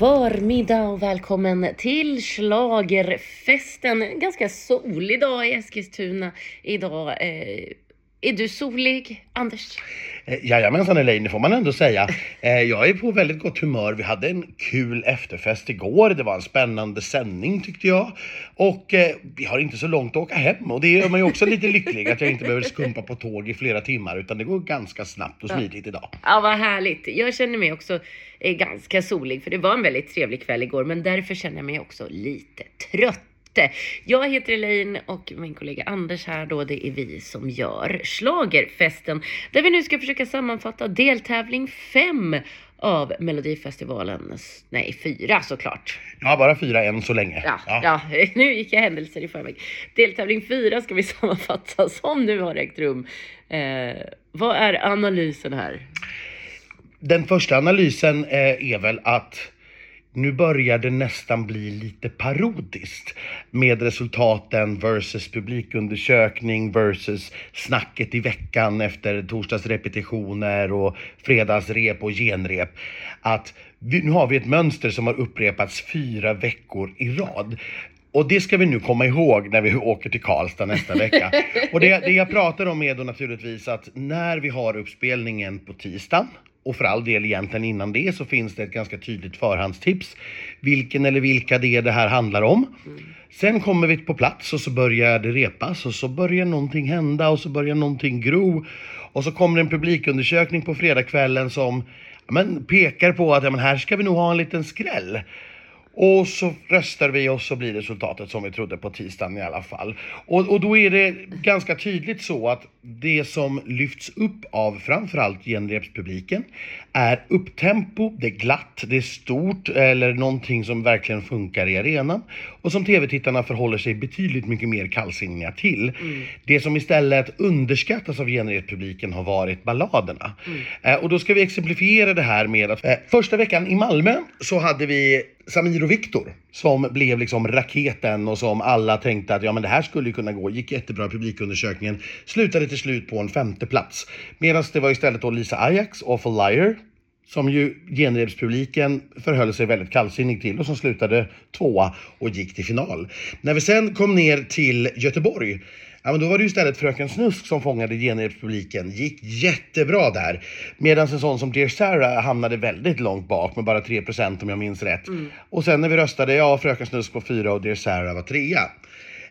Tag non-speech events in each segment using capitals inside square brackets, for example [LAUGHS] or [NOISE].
förmiddag och välkommen till Schlagerfesten. En ganska solig dag i Eskilstuna idag. Eh, är du solig, Anders? Eh, Jajamensan Elaine, det får man ändå säga. [LAUGHS] Eh, jag är på väldigt gott humör. Vi hade en kul efterfest igår. Det var en spännande sändning tyckte jag. Och eh, vi har inte så långt att åka hem och det gör mig också lite lycklig att jag inte behöver skumpa på tåg i flera timmar utan det går ganska snabbt och smidigt idag. Ja, vad härligt. Jag känner mig också ganska solig för det var en väldigt trevlig kväll igår men därför känner jag mig också lite trött. Jag heter Elaine och min kollega Anders här då, det är vi som gör Schlagerfesten där vi nu ska försöka sammanfatta deltävling 5 av Melodifestivalens, nej fyra såklart. Ja, bara fyra än så länge. Ja, ja. [LAUGHS] nu gick jag händelser i förväg. Deltävling 4 ska vi [LAUGHS] sammanfatta som nu har ägt rum. Eh, vad är analysen här? Den första analysen eh, är väl att nu börjar det nästan bli lite parodiskt med resultaten versus publikundersökning versus snacket i veckan efter torsdagsrepetitioner och fredagsrep och genrep. Att vi, nu har vi ett mönster som har upprepats fyra veckor i rad. Och det ska vi nu komma ihåg när vi åker till Karlstad nästa vecka. [LAUGHS] Och det, det jag pratar om är då naturligtvis att när vi har uppspelningen på tisdagen och för all del egentligen innan det så finns det ett ganska tydligt förhandstips. Vilken eller vilka det är det här handlar om. Mm. Sen kommer vi på plats och så börjar det repas och så börjar någonting hända och så börjar någonting gro. Och så kommer en publikundersökning på fredagskvällen som men, pekar på att ja, men här ska vi nog ha en liten skräll. Och så röstar vi och så blir resultatet som vi trodde på tisdagen i alla fall. Och, och då är det ganska tydligt så att det som lyfts upp av framförallt genrepspubliken är upptempo, det är glatt, det är stort eller någonting som verkligen funkar i arenan och som tv-tittarna förhåller sig betydligt mycket mer kallsinniga till. Mm. Det som istället underskattas av genrepspubliken har varit balladerna. Mm. Eh, och då ska vi exemplifiera det här med att eh, första veckan i Malmö så hade vi Samir och Viktor som blev liksom raketen och som alla tänkte att ja men det här skulle ju kunna gå. Gick jättebra i publikundersökningen. Slutade till slut på en femte plats. Medan det var istället då Lisa Ajax, Awful Liar, som ju genrepspubliken förhöll sig väldigt kallsinnig till och som slutade tvåa och gick till final. När vi sen kom ner till Göteborg Ja, men då var det ju istället Fröken Snusk som fångade genrepspubliken. Gick jättebra där. Medan en sån som Dear Sarah hamnade väldigt långt bak med bara 3% om jag minns rätt. Mm. Och sen när vi röstade, ja Fröken Snusk var fyra och Dear Sarah var trea.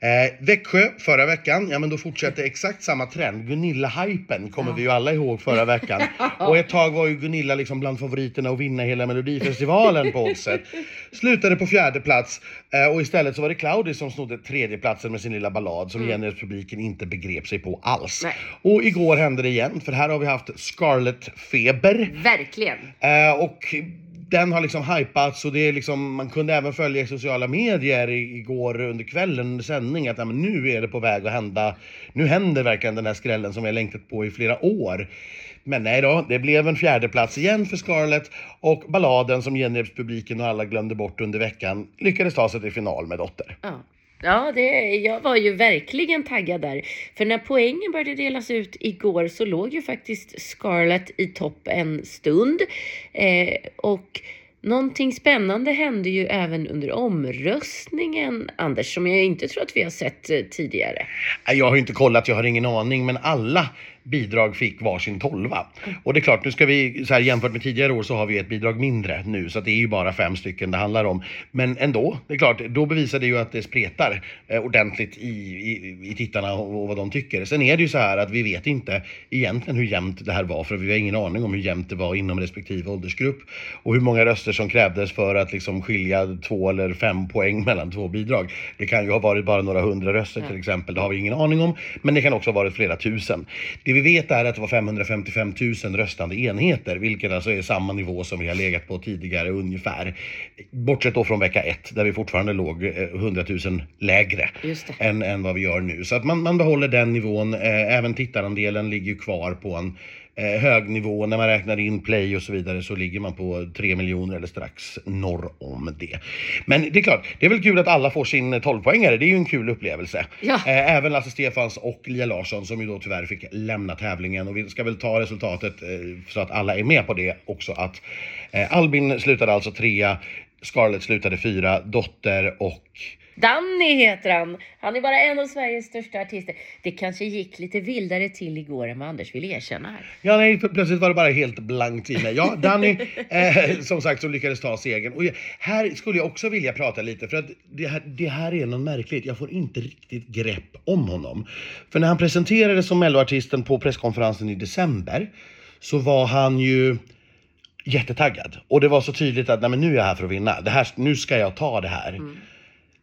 Eh, Växjö förra veckan, ja men då fortsatte exakt samma trend. Gunilla-hypen kommer ja. vi ju alla ihåg förra veckan. [LAUGHS] Och ett tag var ju Gunilla liksom bland favoriterna att vinna hela Melodifestivalen på oddset. Slutade på fjärde plats eh, och istället så var det Claudi som snodde tredjeplatsen med sin lilla ballad som mm. publiken inte begrep sig på alls. Nej. Och igår hände det igen, för här har vi haft Scarlett-feber. Verkligen. Eh, och den har liksom hypats och det är liksom, man kunde även följa i sociala medier igår under kvällen under sändning att ja, men nu är det på väg att hända. Nu händer verkligen den här skrällen som vi har längtat på i flera år. Men nej då, det blev en fjärde plats igen för Scarlett och balladen som genrepspubliken och alla glömde bort under veckan lyckades ta sig till final med Dotter. Ja. Ja, det, jag var ju verkligen taggad där. För när poängen började delas ut igår så låg ju faktiskt Scarlett i topp en stund. Eh, och någonting spännande hände ju även under omröstningen, Anders, som jag inte tror att vi har sett eh, tidigare. Jag har ju inte kollat, jag har ingen aning, men alla bidrag fick varsin tolva. Och det är klart, nu ska vi, så här, jämfört med tidigare år så har vi ett bidrag mindre nu, så det är ju bara fem stycken det handlar om. Men ändå, det är klart, då bevisar det ju att det spretar eh, ordentligt i, i, i tittarna och, och vad de tycker. Sen är det ju så här att vi vet inte egentligen hur jämnt det här var, för vi har ingen aning om hur jämnt det var inom respektive åldersgrupp och hur många röster som krävdes för att liksom skilja två eller fem poäng mellan två bidrag. Det kan ju ha varit bara några hundra röster till exempel, det har vi ingen aning om. Men det kan också ha varit flera tusen. Det vi vet är att det var 555 000 röstande enheter, vilket alltså är samma nivå som vi har legat på tidigare ungefär. Bortsett då från vecka ett där vi fortfarande låg 100 eh, 000 lägre än, än vad vi gör nu. Så att man, man behåller den nivån. Eh, även tittarandelen ligger kvar på en eh, hög nivå. När man räknar in play och så vidare så ligger man på 3 miljoner eller strax norr om det. Men det är klart, det är väl kul att alla får sin 12-poängare. Det är ju en kul upplevelse. Ja. Eh, även Lasse Stefans och Lia Larsson som ju då tyvärr fick lämna tävlingen. Och vi ska väl ta resultatet eh, så att alla är med på det också att eh, Albin slutade alltså trea Scarlett slutade fyra, Dotter och Danny heter han. Han är bara en av Sveriges största artister. Det kanske gick lite vildare till igår än vad Anders vill erkänna här. Ja, nej, plötsligt var det bara helt blankt i mig. Ja, Danny, [LAUGHS] eh, som sagt, som lyckades ta segern. Och här skulle jag också vilja prata lite, för att det här, det här är något märkligt. Jag får inte riktigt grepp om honom. För när han presenterades som melloartisten på presskonferensen i december så var han ju jättetaggad. Och det var så tydligt att nej, men nu är jag här för att vinna. Det här, nu ska jag ta det här.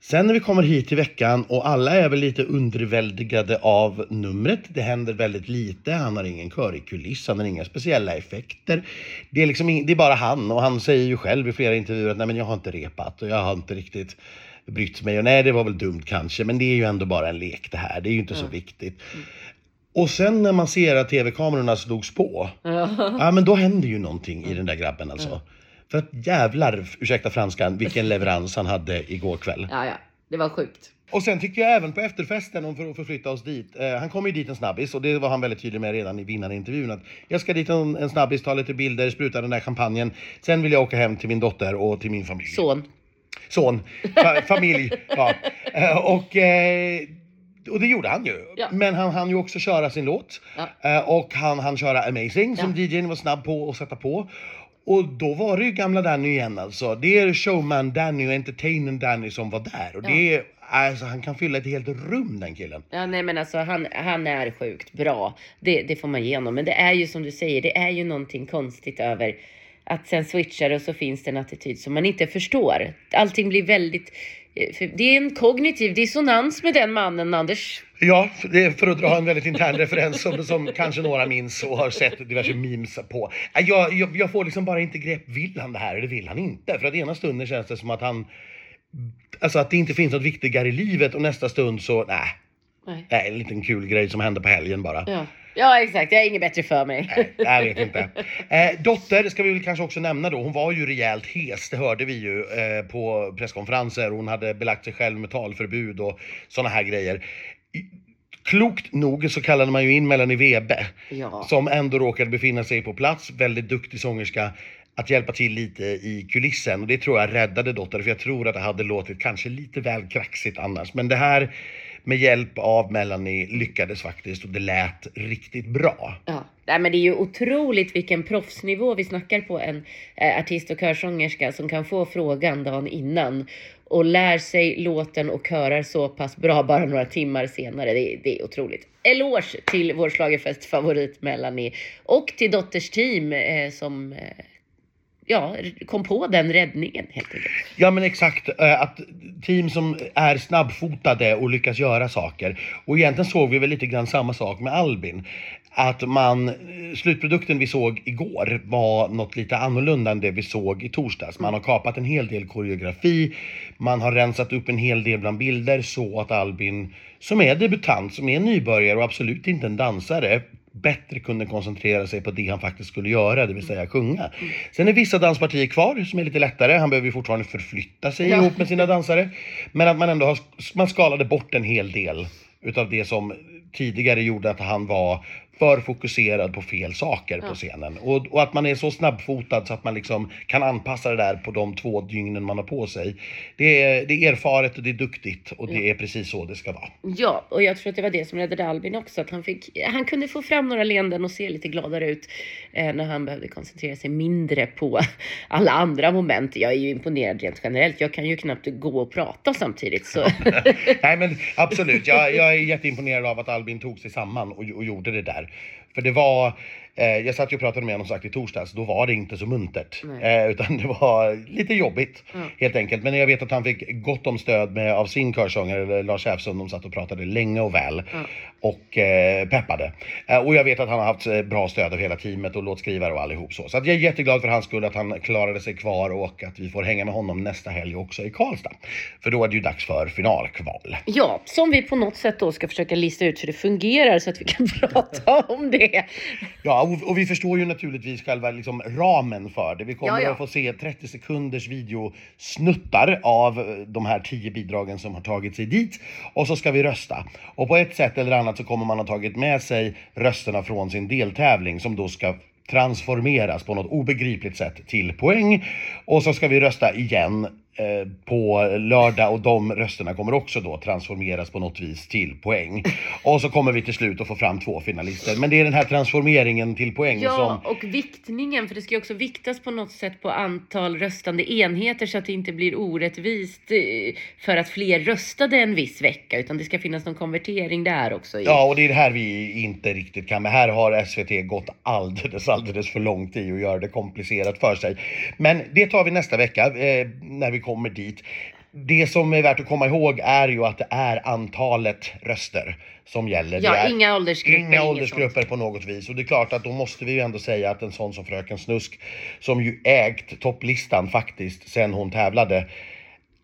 Sen när vi kommer hit i veckan och alla är väl lite underväldigade av numret. Det händer väldigt lite. Han har ingen körig kuliss, han har inga speciella effekter. Det är, liksom, det är bara han och han säger ju själv i flera intervjuer att nej men jag har inte repat och jag har inte riktigt brytt mig. Och nej, det var väl dumt kanske, men det är ju ändå bara en lek det här. Det är ju inte så viktigt. Och sen när man ser att tv-kamerorna slogs på, ja men då händer ju någonting i den där grabben alltså. För att jävlar, ursäkta franskan, vilken leverans han hade igår kväll. Ja, ja, det var sjukt. Och sen tycker jag även på efterfesten, om för att förflytta oss dit. Eh, han kom ju dit en snabbis och det var han väldigt tydlig med redan i vinnarintervjun. Att jag ska dit en, en snabbis, ta lite bilder, spruta den där champagnen. Sen vill jag åka hem till min dotter och till min familj. Son. Son, fa familj. Ja. Eh, och, eh, och det gjorde han ju. Ja. Men han hann ju också köra sin låt. Ja. Eh, och han han köra Amazing som DJn var snabb på att sätta på. Och då var det ju gamla Danny igen alltså. Det är showman Danny och entertainern Danny som var där. Och det är, alltså han kan fylla ett helt rum den killen. Ja, nej men alltså han, han är sjukt bra. Det, det får man ge honom. Men det är ju som du säger, det är ju någonting konstigt över att sen switchar och så finns det en attityd som man inte förstår. Allting blir väldigt... eh, Det är en kognitiv dissonans med den mannen, Anders. Ja, det är för att dra en väldigt intern referens som, som kanske några minns och har sett diverse memes på. Äh, Jag, jag, jag får liksom bara inte grepp. Vill han det här eller vill han inte? För att ena stunden känns det som att han... Alltså att det inte finns något viktigare i livet och nästa stund så, nej. Nej. Nej, en liten kul grej som hände på helgen bara. Ja. Ja, exakt. Jag har inget bättre för mig. Nej, jag vet inte. [LAUGHS] Eh, dotter ska vi väl kanske också nämna då. Hon var ju rejält hes, det hörde vi ju eh, på presskonferenser. Hon hade belagt sig själv med talförbud och såna här grejer. I- Klokt nog så kallade man ju in Melanie Webe, Ja. som ändå råkade befinna sig på plats, väldigt duktig sångerska, att hjälpa till lite i kulissen. Och det tror jag räddade Dotter, för jag tror att det hade låtit kanske lite väl kraxigt annars. Men det här med hjälp av Melanie lyckades faktiskt och det lät riktigt bra. Ja, Nej, men det är ju otroligt vilken proffsnivå vi snackar på en eh, artist och körsångerska som kan få frågan dagen innan och lär sig låten och körar så pass bra bara några timmar senare. Det, är- det är otroligt. Eloge till vår schlagerfest-favorit Melanie och till Dotters team eh, som eh, ja, kom på den räddningen helt enkelt. Ja men exakt, eh, att team som är snabbfotade och lyckas göra saker. Och egentligen såg vi väl lite grann samma sak med Albin. Att man, eh, slutprodukten vi såg igår var något lite annorlunda än det vi såg i torsdags. Man har kapat en hel del koreografi, man har rensat upp en hel del bland bilder så att Albin, som är debutant, som är nybörjare och absolut inte en dansare, bättre kunde koncentrera sig på det han faktiskt skulle göra, det vill säga sjunga. Sen är vissa danspartier kvar som är lite lättare. Han behöver ju fortfarande förflytta sig Ja. ihop med sina dansare. Men att man ändå har, man skalade bort en hel del utav det som tidigare gjorde att han var för fokuserad på fel saker på scenen. Och, och att man är så snabbfotad så att man liksom kan anpassa det där på de två dygnen man har på sig. Det är, det är erfaret och det är duktigt och det är precis så det ska vara. Ja, och jag tror att det var det som räddade Albin också. Att han, fick, han kunde få fram några leenden och se lite gladare ut eh, när han behövde koncentrera sig mindre på [LAUGHS] alla andra moment. Jag är ju imponerad rent generellt. Jag kan ju knappt gå och prata samtidigt. Så. [LAUGHS] Nej men absolut, jag, jag är jätteimponerad av att Albin tog sig samman och, och gjorde det där. God För det var, eh, jag satt ju och pratade med honom sagt i torsdags, då var det inte så muntert. Eh, utan det var lite jobbigt helt enkelt. Men jag vet att han fick gott om stöd med, av sin körsångare Lars Säfsund. De satt och pratade länge och väl och eh, peppade. Eh, och jag vet att han har haft eh, bra stöd av hela teamet och låtskrivare och allihop så. Så jag är jätteglad för hans skull att han klarade sig kvar och att vi får hänga med honom nästa helg också i Karlstad. För då är det ju dags för finalkval. Ja, som vi på något sätt då ska försöka lista ut hur det fungerar så att vi kan [LAUGHS] prata om det. Ja, och, och vi förstår ju naturligtvis själva liksom, ramen för det. Vi kommer Ja, ja. att få se 30 sekunders videosnuttar av eh, de här 10 bidragen som har tagit sig dit. Och så ska vi rösta. Och på ett sätt eller annat så kommer man ha tagit med sig rösterna från sin deltävling som då ska transformeras på något obegripligt sätt till poäng. Och så ska vi rösta igen på lördag och de rösterna kommer också då transformeras på något vis till poäng. Och så kommer vi till slut att få fram två finalister. Men det är den här transformeringen till poäng Ja, som... och viktningen, för det ska ju också viktas på något sätt på antal röstande enheter så att det inte blir orättvist eh, för att fler röstade en viss vecka, utan det ska finnas någon konvertering där också. I. Ja, och det är det här vi inte riktigt kan. Men här har SVT gått alldeles, alldeles för långt i att göra det komplicerat för sig. Men det tar vi nästa vecka eh, när vi kommer dit. Det som är värt att komma ihåg är ju att det är antalet röster som gäller. Ja, inga åldersgrupper, Inga åldersgrupper på något vis. Och det är klart att då måste vi ju ändå säga att en sån som Fröken Snusk, som ju ägt topplistan faktiskt sen hon tävlade,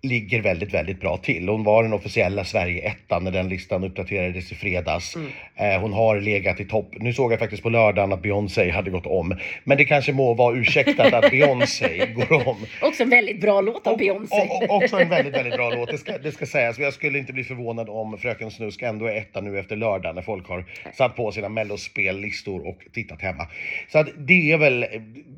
ligger väldigt, väldigt bra till. Hon var den officiella Sverige-ettan när den listan uppdaterades i fredags. Mm. Eh, hon har legat i topp. Nu såg jag faktiskt på lördagen att Beyoncé hade gått om. Men det kanske må vara ursäktat att Beyoncé [LAUGHS] går om. Också en väldigt bra låt av Beyoncé. och, och också en väldigt, väldigt bra låt. Det ska, det ska sägas. Jag skulle inte bli förvånad om Fröken Snusk ändå är etta nu efter lördag när folk har satt på sina mellospellistor och tittat hemma. Så att det är väl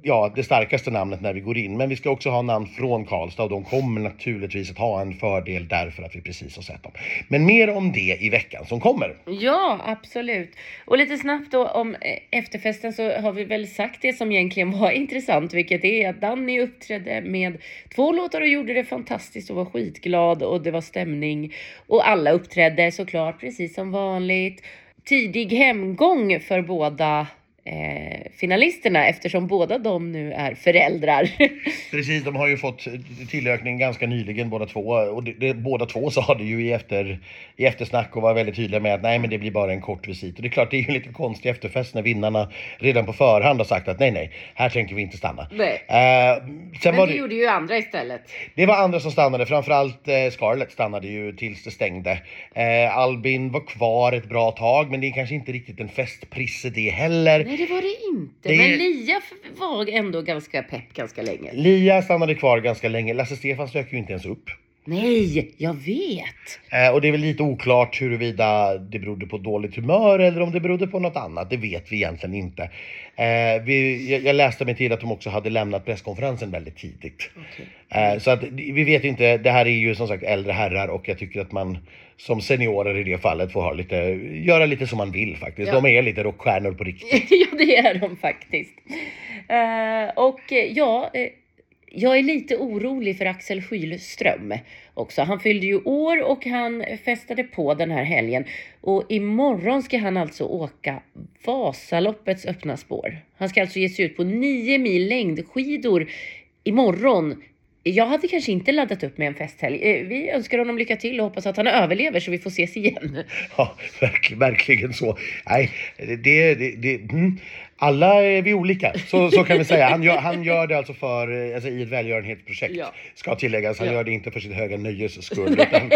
ja, det starkaste namnet när vi går in. Men vi ska också ha namn från Karlstad och de kommer naturligtvis att ha en fördel därför att vi precis har sett dem. Men mer om det i veckan som kommer. Ja, absolut. Och lite snabbt då om eh, efterfesten så har vi väl sagt det som egentligen var [LAUGHS] intressant, vilket är att Danny uppträdde med två låtar och gjorde det fantastiskt och var skitglad och det var stämning. Och alla uppträdde såklart precis som vanligt. Tidig hemgång för båda eh, finalisterna eftersom båda de nu är föräldrar. [LAUGHS] Precis, de har ju fått tillökning ganska nyligen båda två. Och det, det, båda två sa det ju i, efter, i eftersnack och var väldigt tydliga med att nej men det blir bara en kort visit. Och det är klart det är ju en lite konstig efterfest när vinnarna redan på förhand har sagt att nej nej, här tänker vi inte stanna. Nej. Eh, Men det det, gjorde ju andra istället. det var andra som stannade, framförallt eh, Scarlett stannade ju tills det stängde. Eh, Albin var kvar ett bra tag men det är kanske inte riktigt en festprisse det heller. Nej, det var det inte. Det- Men Lia var ändå ganska pepp ganska länge. Lia stannade kvar ganska länge, Lasse Stefans dök ju inte ens upp. Nej, jag vet. Eh, och det är väl lite oklart huruvida det berodde på dåligt humör eller om det berodde på något annat. Det vet vi egentligen inte. Eh, vi, jag, jag läste mig till att de också hade lämnat presskonferensen väldigt tidigt. Eh, så att vi vet inte, det här är ju som sagt äldre herrar och jag tycker att man som seniorer i det fallet får ha lite, göra lite som man vill faktiskt. Ja. De är lite rockstjärnor på riktigt. [LAUGHS] ja, det är de faktiskt. Eh, och eh, ja, eh, jag är lite orolig för Axel Schylström också. Han fyllde ju år och han festade på den här helgen. Och imorgon ska han alltså åka Vasaloppets öppna spår. Han ska alltså ge sig ut på nio mil längdskidor imorgon. Jag hade kanske inte laddat upp med en festhelg. Eh, vi önskar honom lycka till och hoppas att han överlever så vi får ses igen. [LAUGHS] Ja, verkligen, så. Nej, det, det, det mm. Alla är vi olika, så, så kan vi säga. Han gör, han gör det alltså för, eh, alltså i ett välgörenhetsprojekt, Ja. ska tilläggas. Han Ja. gör det inte för sitt höga nöjes skull, utan,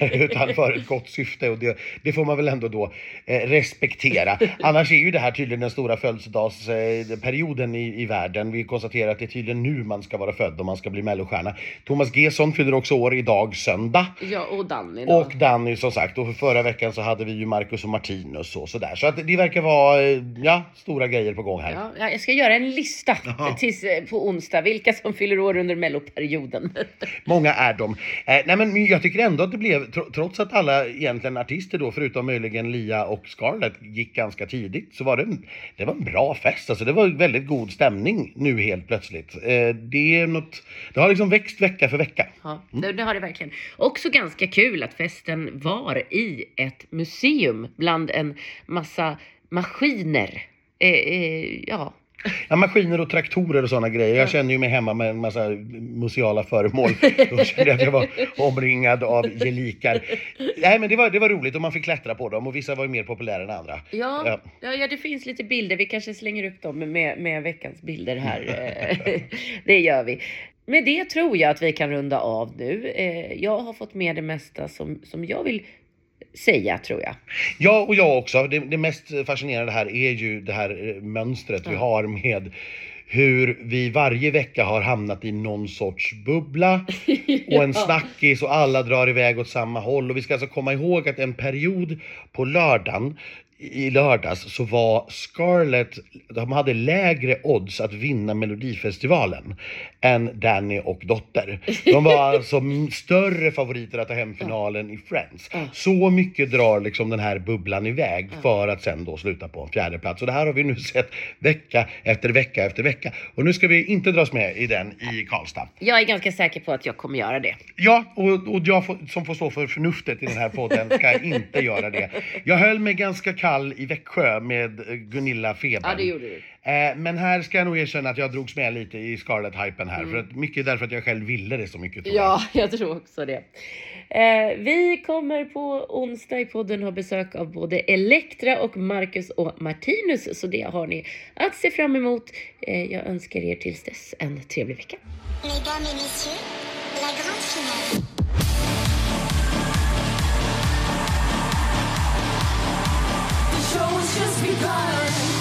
[LAUGHS] utan för ett gott syfte. Och det, det får man väl ändå då eh, respektera. Annars är ju det här tydligen den stora födelsedagsperioden i, i världen. Vi konstaterar att det är tydligen nu man ska vara född om man ska bli mellostjärna. Thomas Gesson fyller också år idag, söndag. Ja, och Danny då. Och Danny som sagt, och för förra veckan så hade vi ju Marcus och Martinus och sådär. Så att det verkar vara, eh, ja, stora grejer på gång här. Ja, ja, jag ska göra en lista Jaha. [LAUGHS] tills, eh, på onsdag, vilka som fyller år under melloperioden. [LAUGHS] Många är de. Eh, nej men jag tycker ändå att det blev, tro, trots att alla egentligen artister då, förutom möjligen Lia och Scarlett, gick ganska tidigt, så var det, en- det var en bra fest. Alltså det var väldigt god stämning nu helt plötsligt. Eh, det är något, det har liksom växt vecka för vecka. Ja, det, det har det verkligen. Också ganska kul att festen var i ett museum bland en massa maskiner. Eh, eh, ja, Ja, maskiner och traktorer och sådana grejer. Jag känner ju mig hemma med en massa museala föremål. [LAUGHS] Då kände jag att jag var omringad av gelikar. Nej men det var, det var roligt och man fick klättra på dem och vissa var ju mer populära än andra. ja, Ja. ja. det finns lite bilder. Vi kanske slänger upp dem med, med veckans bilder här. Eh, [LAUGHS] det gör vi. Med det tror jag att vi kan runda av nu. Eh, Jag har fått med det mesta som, som jag vill säga tror jag. Ja, och jag också. Det, det mest fascinerande här är ju det här eh, mönstret vi Ja. har med hur vi varje vecka har hamnat i någon sorts bubbla [LAUGHS] och en snackis och alla drar iväg åt samma håll. Och vi ska alltså komma ihåg att en period på lördagen i lördags så var Scarlett, de hade lägre odds att vinna Melodifestivalen än Danny och Dotter. De var [LAUGHS] alltså större favoriter att ta hem finalen i Friends. Så mycket drar liksom den här bubblan iväg för att sen då sluta på en fjärde plats. Och det här har vi nu [LAUGHS] sett vecka efter vecka efter vecka. Och nu ska vi inte dras med i den i Karlstad. Jag är ganska säker på att jag kommer göra det. Ja, och, och jag får, som får stå för förnuftet i den här podden ska inte göra det. Jag höll mig ganska kall i Växjö med eh, Gunilla Feber. Ja, det gjorde du. Eh, men här ska jag nog erkänna att jag drogs med lite i Scarlett-hypen här. Mm. För att, mycket därför att jag själv ville det så mycket. tror jag. Ja, [LAUGHS] jag tror också det. Eh, vi kommer på onsdag i podden ha besök av både Elektra och Marcus och Martinus, så det har ni att se fram emot. Eh, jag önskar er tills dess en trevlig vecka. Mesdames et messieurs, la grande finale. show show's just begun.